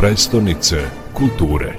prestonice kulture.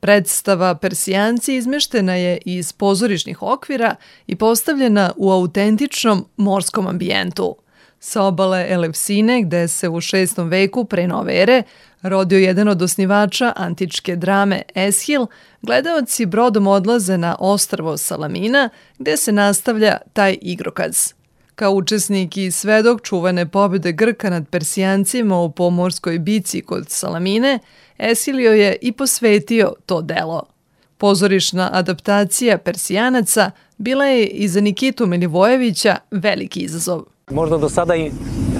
Predstava Persijanci izmeštena je iz pozorišnih okvira i postavljena u autentičnom morskom ambijentu. Sa obale Elefsine, gde se u šestom veku pre nove ere rodio jedan od osnivača antičke drame Eshil, gledaoci brodom odlaze na ostrvo Salamina, gde se nastavlja taj igrokaz. Kao učesnik i svedok čuvane pobjede Grka nad Persijancima u pomorskoj bici kod Salamine, Esilio je i posvetio to delo. Pozorišna adaptacija Persijanaca bila je i za Nikitu Milivojevića veliki izazov. Možda do sada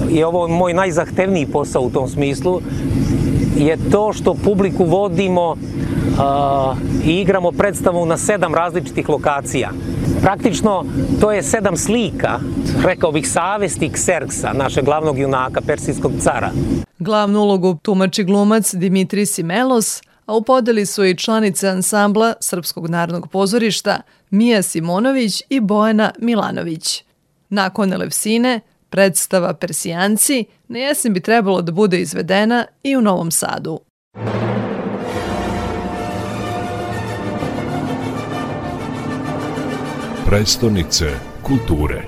je ovo moj najzahtevniji posao u tom smislu, je to što publiku vodimo uh, i igramo predstavu na sedam različitih lokacija. Praktično, to je sedam slika, rekao bih, savesti Kserksa, našeg glavnog junaka, persijskog cara. Glavnu ulogu tumači glumac Dimitri Simelos, a u podeli su i članice ansambla Srpskog narodnog pozorišta Mija Simonović i Bojana Milanović. Nakon Elefsine, predstava Persijanci na jesen bi trebalo da bude izvedena i u Novom Sadu. Prestonice kulture.